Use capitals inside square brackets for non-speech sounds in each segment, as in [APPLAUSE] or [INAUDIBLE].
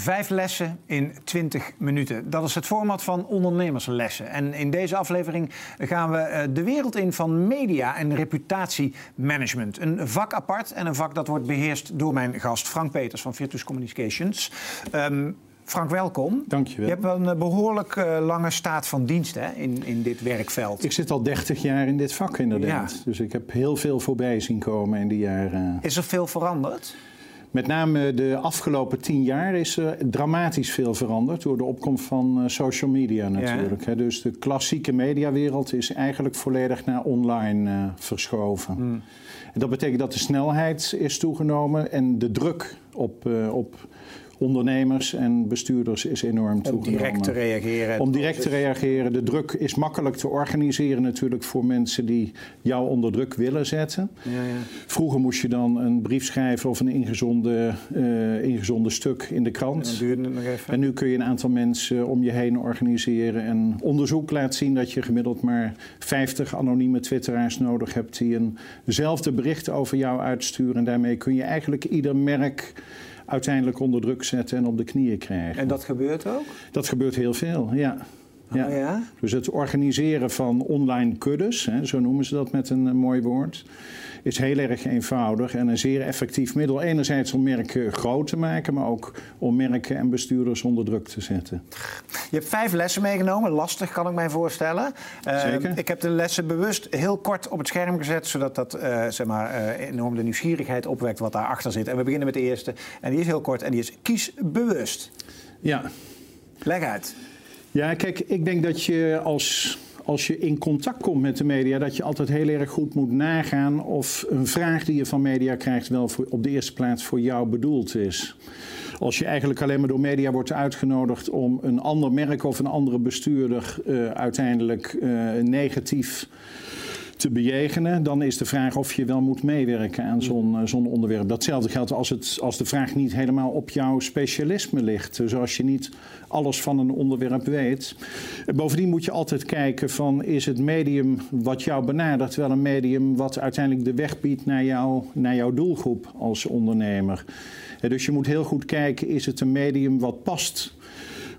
Vijf lessen in 20 minuten. Dat is het format van ondernemerslessen. En in deze aflevering gaan we eh, de wereld in van media en reputatiemanagement. Een vak apart en een vak dat wordt beheerst door mijn gast Frank Peters van Virtus Communications. Um, Frank, welkom. Dank je wel. Je hebt een eh, behoorlijk uh, lange staat van dienst hè, in, in dit werkveld. Ik zit al 30 jaar in dit vak inderdaad. Ja. Dus ik heb heel veel voorbij zien komen in die jaren. Is er veel veranderd? Met name de afgelopen tien jaar is er dramatisch veel veranderd door de opkomst van social media natuurlijk. Ja. Dus de klassieke mediawereld is eigenlijk volledig naar online uh, verschoven. Hmm. En dat betekent dat de snelheid is toegenomen en de druk op, uh, op ondernemers en bestuurders is enorm toegenomen. Om direct te reageren. Om direct te reageren. De druk is makkelijk te organiseren natuurlijk voor mensen die jou onder druk willen zetten. Ja, ja. Vroeger moest je dan een brief schrijven of een ingezonden, uh, ingezonden stuk in de krant. En, duurde het nog even. en nu kun je een aantal mensen om je heen organiseren. En onderzoek laat zien dat je gemiddeld maar 50 anonieme twitteraars nodig hebt die eenzelfde bericht over jou uitsturen. En daarmee kun je eigenlijk ieder merk uiteindelijk onder druk zetten en op de knieën krijgen. En dat gebeurt ook? Dat gebeurt heel veel, ja. Ja. Oh ja. Dus het organiseren van online kuddes, hè, zo noemen ze dat met een, een mooi woord, is heel erg eenvoudig en een zeer effectief middel. Enerzijds om merken groot te maken, maar ook om merken en bestuurders onder druk te zetten. Je hebt vijf lessen meegenomen, lastig kan ik mij voorstellen. Zeker. Uh, ik heb de lessen bewust heel kort op het scherm gezet, zodat dat uh, zeg maar, enorm de nieuwsgierigheid opwekt wat daarachter zit. En we beginnen met de eerste, en die is heel kort en die is kies bewust. Ja. Leg uit. Ja, kijk, ik denk dat je als, als je in contact komt met de media, dat je altijd heel erg goed moet nagaan of een vraag die je van media krijgt wel op de eerste plaats voor jou bedoeld is. Als je eigenlijk alleen maar door media wordt uitgenodigd om een ander merk of een andere bestuurder uh, uiteindelijk uh, negatief te bejegenen, dan is de vraag of je wel moet meewerken aan zo'n zo'n onderwerp. Datzelfde geldt als, het, als de vraag niet helemaal op jouw specialisme ligt. Dus als je niet alles van een onderwerp weet. Bovendien moet je altijd kijken van is het medium wat jou benadert wel een medium wat uiteindelijk de weg biedt naar, jou, naar jouw doelgroep als ondernemer. Dus je moet heel goed kijken, is het een medium wat past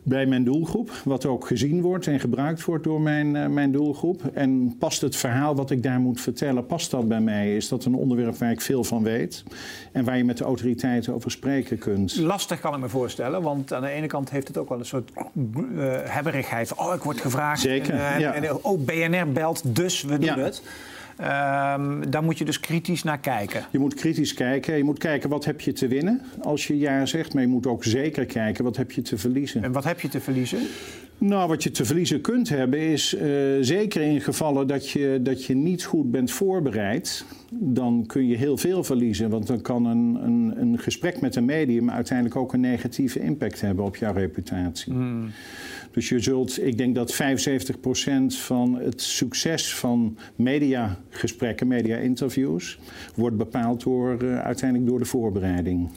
bij mijn doelgroep, wat ook gezien wordt en gebruikt wordt door mijn, uh, mijn doelgroep. En past het verhaal wat ik daar moet vertellen, past dat bij mij? Is dat een onderwerp waar ik veel van weet en waar je met de autoriteiten over spreken kunt? Lastig kan ik me voorstellen, want aan de ene kant heeft het ook wel een soort uh, hebberigheid. Oh, ik word gevraagd. Zeker, en, ja. en, oh, BNR belt, dus we doen Ja. het. Um, daar moet je dus kritisch naar kijken. Je moet kritisch kijken. Je moet kijken wat heb je te winnen als je ja zegt. Maar je moet ook zeker kijken wat heb je te verliezen. En wat heb je te verliezen? Nou, wat je te verliezen kunt hebben is uh, zeker in gevallen dat je, dat je niet goed bent voorbereid. Dan kun je heel veel verliezen. Want dan kan een, een, een gesprek met een medium uiteindelijk ook een negatieve impact hebben op jouw reputatie. Hmm. Dus je zult, ik denk dat 75% van het succes van mediagesprekken, media-interviews, wordt bepaald door, uh, uiteindelijk door de voorbereiding.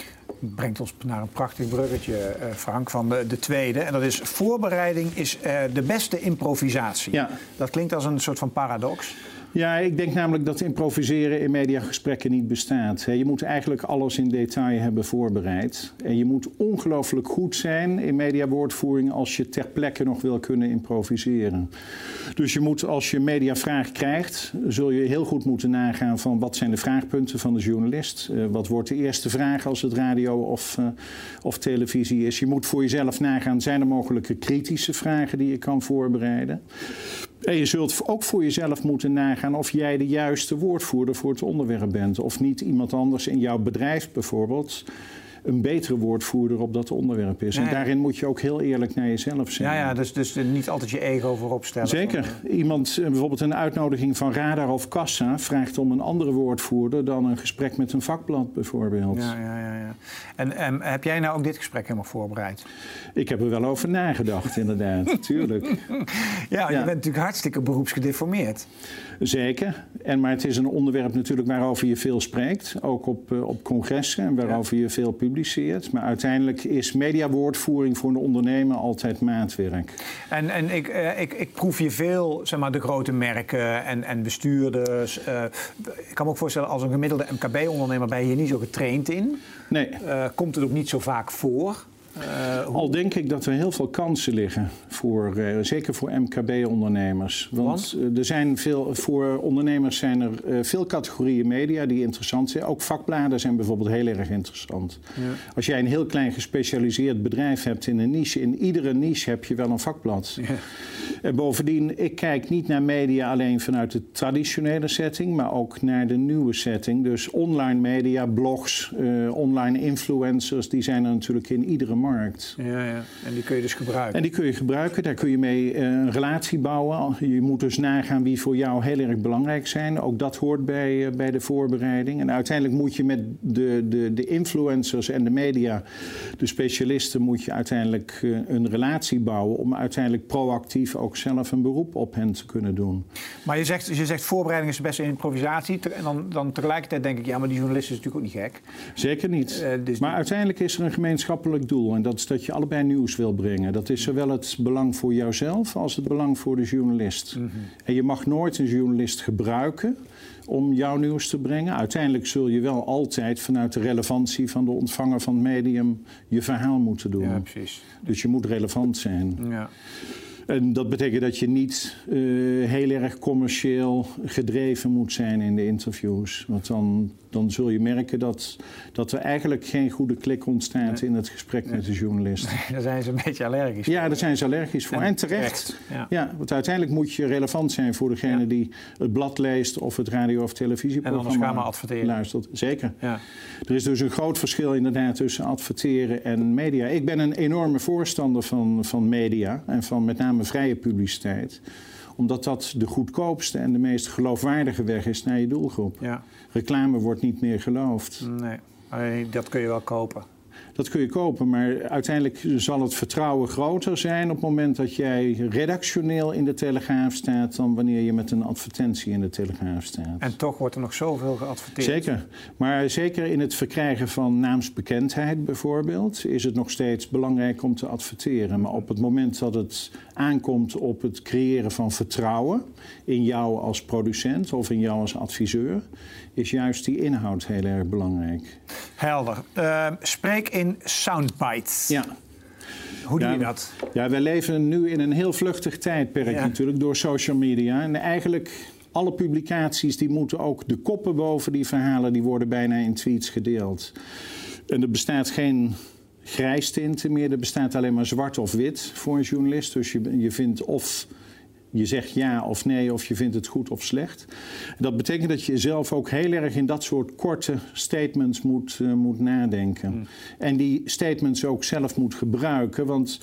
Brengt ons naar een prachtig bruggetje, uh, Frank, van de, de, tweede. En dat is voorbereiding is uh, de beste improvisatie. Ja. Dat klinkt als een soort van paradox. Ja, ik denk namelijk dat improviseren in mediagesprekken niet bestaat. Je moet eigenlijk alles in detail hebben voorbereid. En je moet ongelooflijk goed zijn in mediawoordvoering als je ter plekke nog wil kunnen improviseren. Dus je moet, als je mediavraag krijgt, zul je heel goed moeten nagaan van wat zijn de vraagpunten van de journalist. Uh, wat wordt de eerste vraag als het radio of, uh, of televisie is. Je moet voor jezelf nagaan, zijn er mogelijke kritische vragen die je kan voorbereiden. En je zult ook voor jezelf moeten nagaan of jij de juiste woordvoerder voor het onderwerp bent. Of niet iemand anders in jouw bedrijf bijvoorbeeld een betere woordvoerder op dat onderwerp is. En daarin moet je ook heel eerlijk naar jezelf zijn. Ja, ja dus, dus niet altijd je ego voorop stellen. Zeker. Iemand, bijvoorbeeld een uitnodiging van Radar of Kassa... vraagt om een andere woordvoerder dan een gesprek met een vakblad bijvoorbeeld. Ja, ja, ja. ja. En, en heb jij nou ook dit gesprek helemaal voorbereid? Ik heb er wel over nagedacht, inderdaad. [LAUGHS] Tuurlijk. Ja, je bent natuurlijk hartstikke beroepsgedeformeerd. Zeker. En, maar het is een onderwerp natuurlijk waarover je veel spreekt. Ook op, uh, op congressen en waarover je veel publiceert. Maar uiteindelijk is mediawoordvoering voor een ondernemer altijd maatwerk. En, en ik, uh, ik, ik proef je veel, zeg maar, de grote merken en, en bestuurders. Uh, ik kan me ook voorstellen, als een gemiddelde MKB-ondernemer ben je hier niet zo getraind in. Nee. komt het ook niet zo vaak voor. Uh, Al denk ik dat er heel veel kansen liggen, voor, uh, zeker voor MKB-ondernemers. Want, Want? er zijn veel, voor ondernemers zijn er veel categorieën media die interessant zijn. Ook vakbladen zijn bijvoorbeeld heel erg interessant. Ja. Als jij een heel klein gespecialiseerd bedrijf hebt in een niche, in iedere niche heb je wel een vakblad. Ja. En bovendien, ik kijk niet naar media alleen vanuit de traditionele setting, maar ook naar de nieuwe setting. Dus online media, blogs, uh, online influencers, die zijn er natuurlijk in iedere markt. Ja, ja, en die kun je dus gebruiken. En die kun je gebruiken, daar kun je mee uh, een relatie bouwen. Je moet dus nagaan wie voor jou heel erg belangrijk zijn. Ook dat hoort bij, uh, bij de voorbereiding. En uiteindelijk moet je met de, de, de influencers en de media, de specialisten, moet je uiteindelijk een relatie bouwen om uiteindelijk proactief ook zelf een beroep op hen te kunnen doen. Maar je zegt, je zegt voorbereiding is best improvisatie. En dan, dan tegelijkertijd denk ik, ja, maar die journalist is natuurlijk ook niet gek. Zeker niet. Uh, dus maar uiteindelijk is er een gemeenschappelijk doel. En dat is dat je allebei nieuws wil brengen. Dat is zowel het belang voor jouzelf als het belang voor de journalist. Mm -hmm. En je mag nooit een journalist gebruiken om jouw nieuws te brengen. Uiteindelijk zul je wel altijd vanuit de relevantie van de ontvanger van het medium je verhaal moeten doen. Ja, precies. Dus je moet relevant zijn. Ja. En dat betekent dat je niet uh, heel erg commercieel gedreven moet zijn in de interviews. Want dan, dan zul je merken dat, dat er eigenlijk geen goede klik ontstaat in het gesprek met de journalist. Nee, [LAUGHS] daar zijn ze een beetje allergisch voor. Ja, daar zijn ze allergisch voor. En, terecht. Ja. ja. want uiteindelijk moet je relevant zijn voor degene ja. die het blad leest of het radio- of televisieprogramma en anders gaan we adverteren. luistert. Zeker. Ja. Er is dus een groot verschil inderdaad tussen adverteren en media. Ik ben een enorme voorstander van, van media en van met name vrije publiciteit omdat dat de goedkoopste en de meest geloofwaardige weg is naar je doelgroep. Ja. Reclame wordt niet meer geloofd. Nee, dat kun je wel kopen. Dat kun je kopen, maar uiteindelijk zal het vertrouwen groter zijn op het moment dat jij redactioneel in de Telegraaf staat dan wanneer je met een advertentie in de Telegraaf staat. En toch wordt er nog zoveel geadverteerd. Zeker, maar zeker in het verkrijgen van naamsbekendheid bijvoorbeeld is het nog steeds belangrijk om te adverteren. Maar op het moment dat het aankomt op het creëren van vertrouwen in jou als producent of in jou als adviseur, is juist die inhoud heel erg belangrijk. Helder. Uh, spreek in soundbites. Ja. Hoe doe je dat? Ja, wij leven nu in een heel vluchtig tijdperk natuurlijk door social media. En eigenlijk alle publicaties die moeten ook de koppen boven die verhalen, die worden bijna in tweets gedeeld. En er bestaat geen grijstinten meer, er bestaat alleen maar zwart of wit voor een journalist. Dus je, je vindt of je zegt ja of nee, of je vindt het goed of slecht. Dat betekent dat je zelf ook heel erg in dat soort korte statements moet, uh, moet nadenken. Hmm. En die statements ook zelf moet gebruiken. Want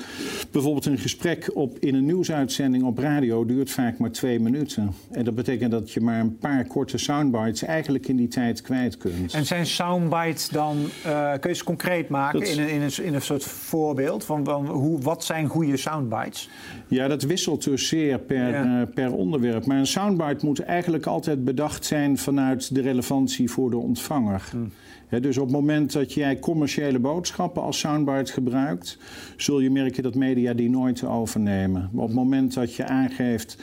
bijvoorbeeld een gesprek op, in een nieuwsuitzending op radio duurt vaak maar twee minuten. En dat betekent dat je maar een paar korte soundbites eigenlijk in die tijd kwijt kunt. En zijn soundbites dan, uh, kun je ze concreet maken dat, in, een, in, een, in een soort voorbeeld? Van, van hoe, wat zijn goede soundbites? Ja, dat wisselt dus zeer per per, eh, per onderwerp. Maar een soundbite moet eigenlijk altijd bedacht zijn vanuit de relevantie voor de ontvanger. Hmm. dus op het moment dat jij commerciële boodschappen als soundbite gebruikt, zul je merken dat media die nooit overnemen. Maar op het moment dat je aangeeft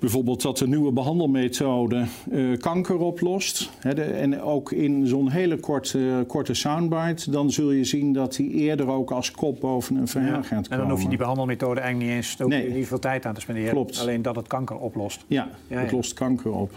Bijvoorbeeld dat de nieuwe behandelmethode uh, kanker oplost. Hè, de, en ook in zo'n hele korte, korte soundbite. Dan zul je zien dat die eerder ook als kop boven een verhaal gaat komen. En dan hoef je die behandelmethode eigenlijk niet eens nee. niet veel tijd aan te spenderen. Klopt. Alleen dat het kanker oplost. Ja, ja het lost kanker op.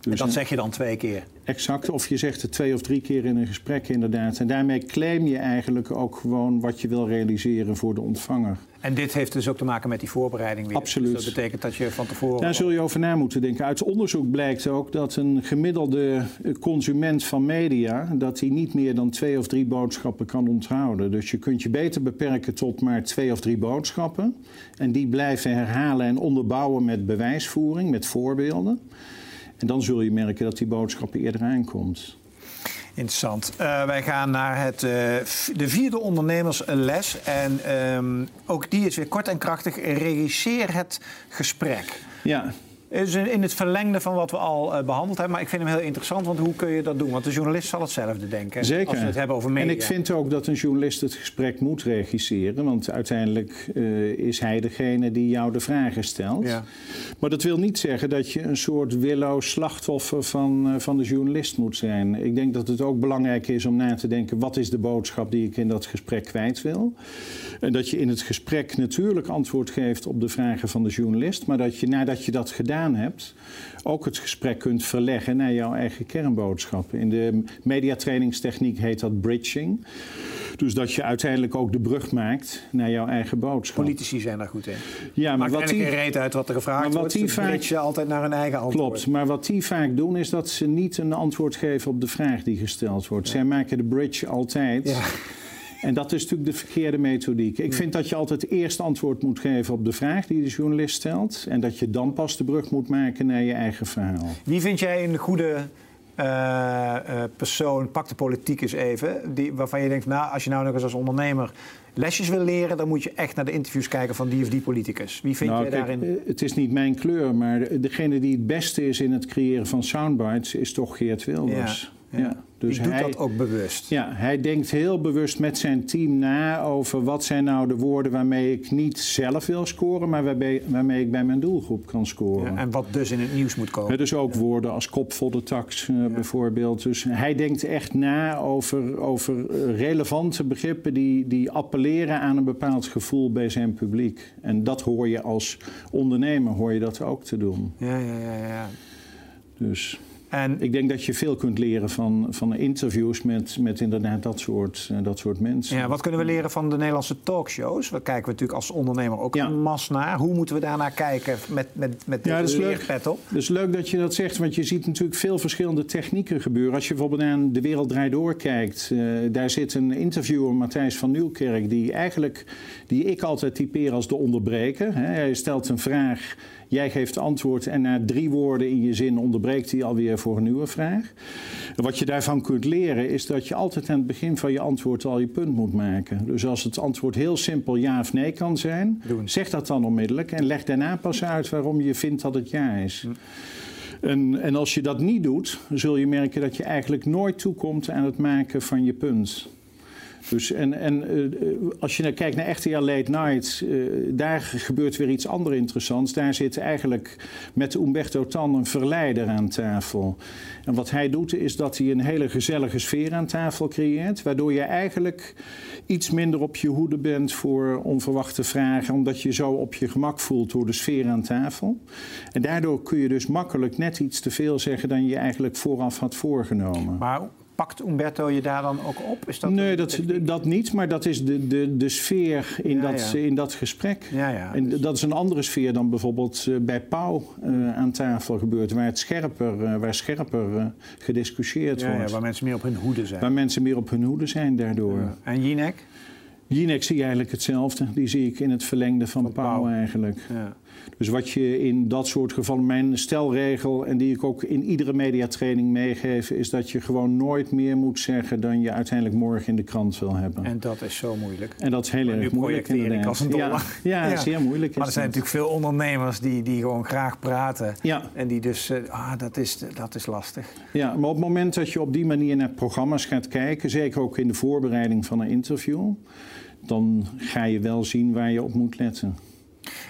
Dus en dat zeg je dan twee keer? Exact, of je zegt het twee of drie keer in een gesprek inderdaad. En daarmee claim je eigenlijk ook gewoon wat je wil realiseren voor de ontvanger. En dit heeft dus ook te maken met die voorbereiding weer. Absoluut. Dus dat betekent dat je van tevoren... Daar zul je over na moeten denken. Uit onderzoek blijkt ook dat een gemiddelde consument van media... dat hij niet meer dan twee of drie boodschappen kan onthouden. Dus je kunt je beter beperken tot maar twee of drie boodschappen. En die blijven herhalen en onderbouwen met bewijsvoering, met voorbeelden. En dan zul je merken dat die boodschap eerder aankomt. Interessant. Uh, wij gaan naar het, uh, de vierde ondernemersles. En um, ook die is weer kort en krachtig. Regisseer het gesprek. Ja. Is in het verlengde van wat we al uh, behandeld hebben. Maar ik vind hem heel interessant, want hoe kun je dat doen? Want de journalist zal hetzelfde denken. Zeker. Als we het hebben over media. En ik vind ook dat een journalist het gesprek moet regisseren. Want uiteindelijk uh, is hij degene die jou de vragen stelt. Ja. Maar dat wil niet zeggen dat je een soort willoos slachtoffer van, uh, van de journalist moet zijn. Ik denk dat het ook belangrijk is om na te denken... wat is de boodschap die ik in dat gesprek kwijt wil? En dat je in het gesprek natuurlijk antwoord geeft op de vragen van de journalist... maar dat je nadat je dat gedaan hebt, ook het gesprek kunt verleggen naar jouw eigen kernboodschap. In de mediatrainingstechniek heet dat bridging. Dus dat je uiteindelijk ook de brug maakt naar jouw eigen boodschap. Politici zijn daar goed in. Ja, maar Maakt wat die reet uit wat er gevraagd maar wat wordt. Die vaak, altijd naar hun eigen antwoord. Klopt, maar wat die vaak doen is dat ze niet een antwoord geven op de vraag die gesteld wordt. Zij maken de bridge altijd. Ja. En dat is natuurlijk de verkeerde methodiek. Ik vind dat je altijd eerst antwoord moet geven op de vraag die de journalist stelt. En dat je dan pas de brug moet maken naar je eigen verhaal. Wie vind jij een goede uh, uh, persoon, pak de politiek eens even, die, waarvan je denkt, nou, als je nou nog eens als ondernemer lesjes wil leren, dan moet je echt naar de interviews kijken van die of die politicus. Wie vind nou, je daarin? Eh, het is niet mijn kleur, maar degene die het beste is in het creëren van soundbites is toch Geert Wilders. Ja. Ja. Dus doet hij, dat ook bewust. Ja, hij denkt heel bewust met zijn team na over wat zijn nou de woorden waarmee ik niet zelf wil scoren, maar waarbij, waarmee ik bij mijn doelgroep kan scoren. Ja, en wat dus in het nieuws moet komen. dus ook woorden als kopvolle tax uh, bijvoorbeeld. Dus hij denkt echt na over, over relevante begrippen die, die appelleren aan een bepaald gevoel bij zijn publiek. En dat hoor je als ondernemer, hoor je dat ook te doen. Ja, ja, ja. ja. Dus... En ik denk dat je veel kunt leren van, van interviews met, met inderdaad dat soort, uh, dat soort mensen. Ja, wat kunnen we leren van de Nederlandse talkshows? Daar kijken we natuurlijk als ondernemer ook ja. een mas naar. Hoe moeten we daarnaar kijken met, met, met ja, dat is leuk. op? Dat is leuk dat je dat zegt, want je ziet natuurlijk veel verschillende technieken gebeuren. Als je bijvoorbeeld naar De Wereld Draait Door kijkt, uh, daar zit een interviewer, Matthijs van Nieuwkerk, die eigenlijk, die ik altijd typeer als de onderbreker. Hè. Hij stelt een vraag Jij geeft antwoord en na drie woorden in je zin onderbreekt hij alweer voor een nieuwe vraag. wat je daarvan kunt leren is dat je altijd aan het begin van je antwoord al je punt moet maken. Dus als het antwoord heel simpel ja of nee kan zijn, zeg dat dan onmiddellijk en leg daarna pas uit waarom je vindt dat het ja is. Hm. En, en als je dat niet doet, zul je merken dat je eigenlijk nooit toekomt aan het maken van je punt. Dus en, en uh, als je naar kijkt naar RTL Late Night, uh, daar gebeurt weer iets anders interessants. Daar zit eigenlijk met Umberto Tan een verleider aan tafel. En wat hij doet is dat hij een hele gezellige sfeer aan tafel creëert, waardoor je eigenlijk iets minder op je hoede bent voor onverwachte vragen, omdat je zo op je gemak voelt door de sfeer aan tafel. En daardoor kun je dus makkelijk net iets te veel zeggen dan je eigenlijk vooraf had voorgenomen. Pakt Umberto je daar dan ook op? Is dat nee, dat, dat niet, maar dat is de, de, de sfeer in, dat, in dat gesprek. Ja, ja, en dat is een andere sfeer dan bijvoorbeeld eh, bij Pauw uh, aan tafel gebeurt, waar het scherper, uh, waar scherper gediscussieerd wordt. Ja, waar mensen meer op hun hoede zijn. Waar mensen meer op hun hoede zijn daardoor. En Jinek? Jinek zie je eigenlijk hetzelfde. Die zie ik in het verlengde van, van Pauw eigenlijk. Ja. Dus wat je in dat soort gevallen, mijn stelregel en die ik ook in iedere mediatraining meegeef, is dat je gewoon nooit meer moet zeggen dan je uiteindelijk morgen in de krant wil hebben. En dat is zo moeilijk. En dat is heel erg moeilijk. Ik als een ja, ja, ja, zeer moeilijk. Maar er zijn natuurlijk veel ondernemers die, die gewoon graag praten. Ja. En die dus, uh, ah, dat is, dat is lastig. Ja, maar op het moment dat je op die manier naar programma's gaat kijken, zeker ook in de voorbereiding van een interview, dan ga je wel zien waar je op moet letten.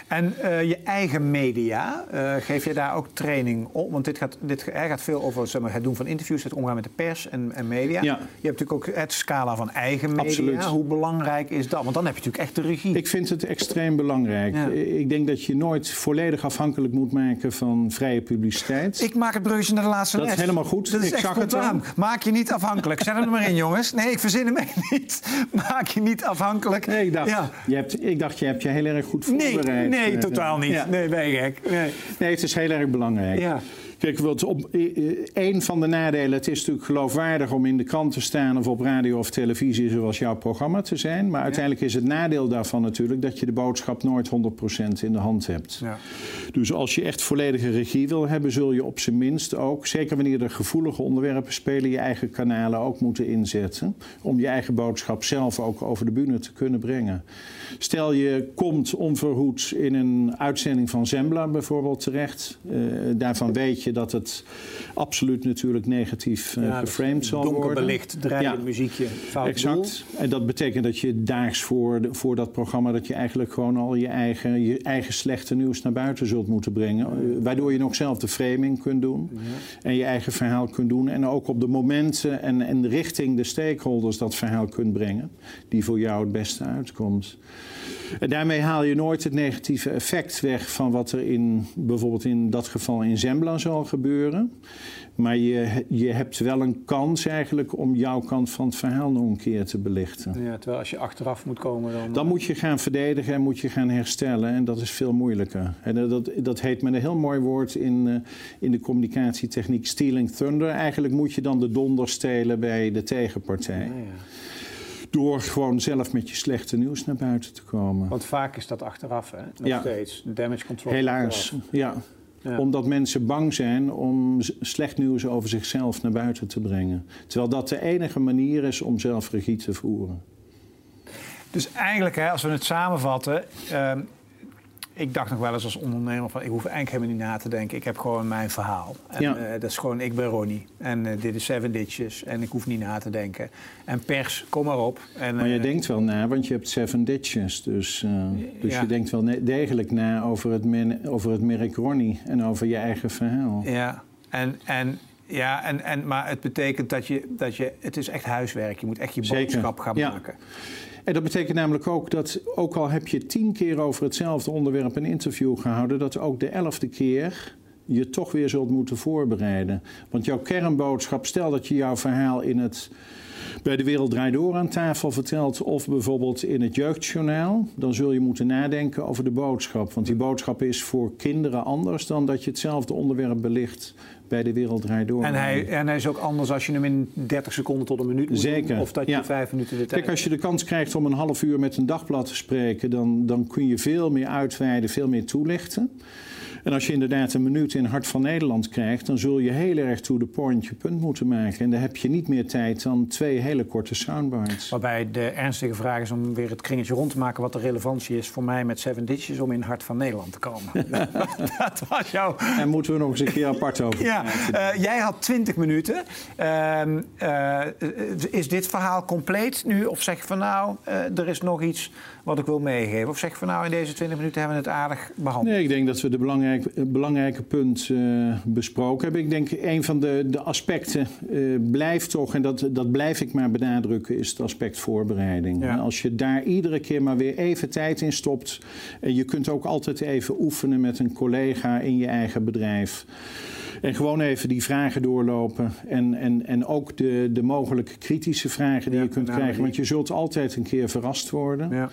En uh, je eigen media, uh, geef je daar ook training op? Want dit gaat, dit gaat veel over zeg maar, het doen van interviews, het omgaan met de pers en, en media. Ja. Je hebt natuurlijk ook het scala van eigen media. Absoluut. Hoe belangrijk is dat? Want dan heb je natuurlijk echt de regie. Ik vind het extreem belangrijk. Ja. Ik denk dat je nooit volledig afhankelijk moet maken van vrije publiciteit. Ik maak het bruggetje naar de laatste dat les. Dat is helemaal goed. Dat is ik zag het aan. Maak je niet afhankelijk. Zet hem er maar in, jongens. Nee, ik verzin hem niet. [LAUGHS] Maak je niet afhankelijk. Nee, ik dacht, ja. je, hebt, ik dacht je hebt je heel erg goed voorbereid. Nee, nee totaal niet. Nee, ben je gek. Nee. nee, het is heel erg belangrijk. Ja. Kijk, wat op, een van de nadelen, het is natuurlijk geloofwaardig om in de krant te staan of op radio of televisie zoals jouw programma te zijn. Maar uiteindelijk is het nadeel daarvan natuurlijk dat je de boodschap nooit 100% in de hand hebt. Ja. Dus als je echt volledige regie wil hebben, zul je op zijn minst ook, zeker wanneer er gevoelige onderwerpen spelen, je eigen kanalen ook moeten inzetten. Om je eigen boodschap zelf ook over de bühne te kunnen brengen. Stel je komt onverhoeds in een uitzending van Zembla bijvoorbeeld terecht. Uh, daarvan weet je dat het absoluut natuurlijk negatief uh, geframed zal donker worden. Donker belicht, dreigend muziekje, fout Exact. En dat betekent dat je daags voor, de, voor dat programma... dat je eigenlijk gewoon al je eigen, je eigen slechte nieuws naar buiten zult moeten brengen. Uh, waardoor je nog zelf de framing kunt doen. Ja. En je eigen verhaal kunt doen. En ook op de momenten en, en richting de stakeholders dat verhaal kunt brengen. Die voor jou het beste uitkomt. En daarmee haal je nooit het negatieve effect weg van wat er in bijvoorbeeld in dat geval in Zembla gebeuren. Maar je, je hebt wel een kans eigenlijk om jouw kant van het verhaal nog een keer te belichten. Ja, terwijl als je achteraf moet komen dan... Dan moet je gaan verdedigen en moet je gaan herstellen. En dat is veel moeilijker. En dat, dat heet met een heel mooi woord in, uh, in de communicatietechniek stealing thunder. Eigenlijk moet je dan de donder stelen bij de tegenpartij. Ja, ja door gewoon zelf met je slechte nieuws naar buiten te komen. Want vaak is dat achteraf, hè? Nog ja. steeds. Damage control. Helaas, ja. Ja. Omdat mensen bang zijn om slecht nieuws over zichzelf naar buiten te brengen. Terwijl dat de enige manier is om zelf regie te voeren. Dus eigenlijk, hè, als we het samenvatten, uh, ik dacht nog wel eens als ondernemer van ik hoef eigenlijk helemaal niet na te denken. Ik heb gewoon mijn verhaal. En ja. uh, dat is gewoon, ik ben Ronnie. En uh, dit is Seven Ditches. En ik hoef niet na te denken. En pers, kom maar op. En, maar je uh, denkt wel na, want je hebt Seven Ditches. Dus, dus ja. je denkt wel degelijk na over het, over het merk Ronnie. En over je eigen verhaal. Ja, en, en ja, en, en, maar het betekent dat je, dat je... Het is echt huiswerk. Je moet echt je boodschap gaan ja. En dat betekent namelijk ook dat, ook al heb je tien keer over hetzelfde onderwerp een interview gehouden, dat ook de elfde keer je toch weer zult moeten voorbereiden. Want jouw kernboodschap, stel dat je jouw verhaal in het, bij de Wereld Draait Door aan tafel vertelt... of bijvoorbeeld in het jeugdjournaal... dan zul je moeten nadenken over de boodschap. Want die boodschap is voor kinderen anders... dan dat je hetzelfde onderwerp belicht bij de Wereld Draait Door. En hij, en hij is ook anders als je hem in 30 seconden tot een minuut moet Zeker. Doen, of dat je ja. vijf minuten de tijd... Kijk, als je de kans krijgt om een half uur met een dagblad te spreken... dan, dan kun je veel meer uitweiden, veel meer toelichten... En als je inderdaad een minuut in Hart van Nederland krijgt, dan zul je heel erg to the point je punt moeten maken. En dan heb je niet meer tijd dan twee hele korte soundbites. Waarbij de ernstige vraag is om weer het kringetje rond te maken wat de relevantie is voor mij met Seven Ditches om in Hart van Nederland te komen. [LAUGHS] [LAUGHS] dat was jouw. En moeten we nog eens een keer apart over. Ja, uh, jij had 20 minuten. Uh, uh, is dit verhaal compleet nu? Of zeg je van nou, er is nog iets wat ik wil meegeven? Of zeg je van nou, in deze 20 minuten hebben we het aardig behandeld? Nee, ik denk dat we de belangrijke belangrijke punt uh, besproken hebben. Ik denk een van de, de aspecten uh, blijft toch, en dat, dat blijf ik maar benadrukken, is het aspect voorbereiding. Ja. Als je daar iedere keer maar weer even tijd in stopt. En je kunt ook altijd even oefenen met een collega in je eigen bedrijf. En gewoon even die vragen doorlopen. En, en, en ook de, de mogelijke kritische vragen die ja, je kunt nou, krijgen. Want je zult altijd een keer verrast worden. Ja.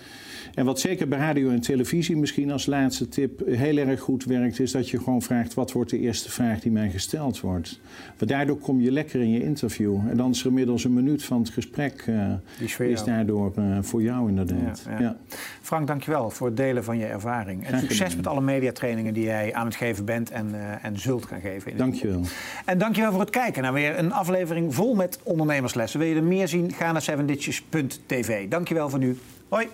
En wat zeker bij radio en televisie misschien als laatste tip heel erg goed werkt, is dat je gewoon vraagt: wat wordt de eerste vraag die mij gesteld wordt? Want daardoor kom je lekker in je interview. En dan is er inmiddels een minuut van het gesprek, uh, is daardoor uh, voor jou inderdaad. Ja, ja. Ja. Frank, dankjewel voor het delen van je ervaring. En succes met alle mediatrainingen die jij aan het geven bent en, uh, en zult gaan geven. Dankjewel. En dankjewel voor het kijken naar weer een aflevering vol met ondernemerslessen. Wil je er meer zien? Ga naar sevenditches.tv. Dankjewel voor nu. Hoi.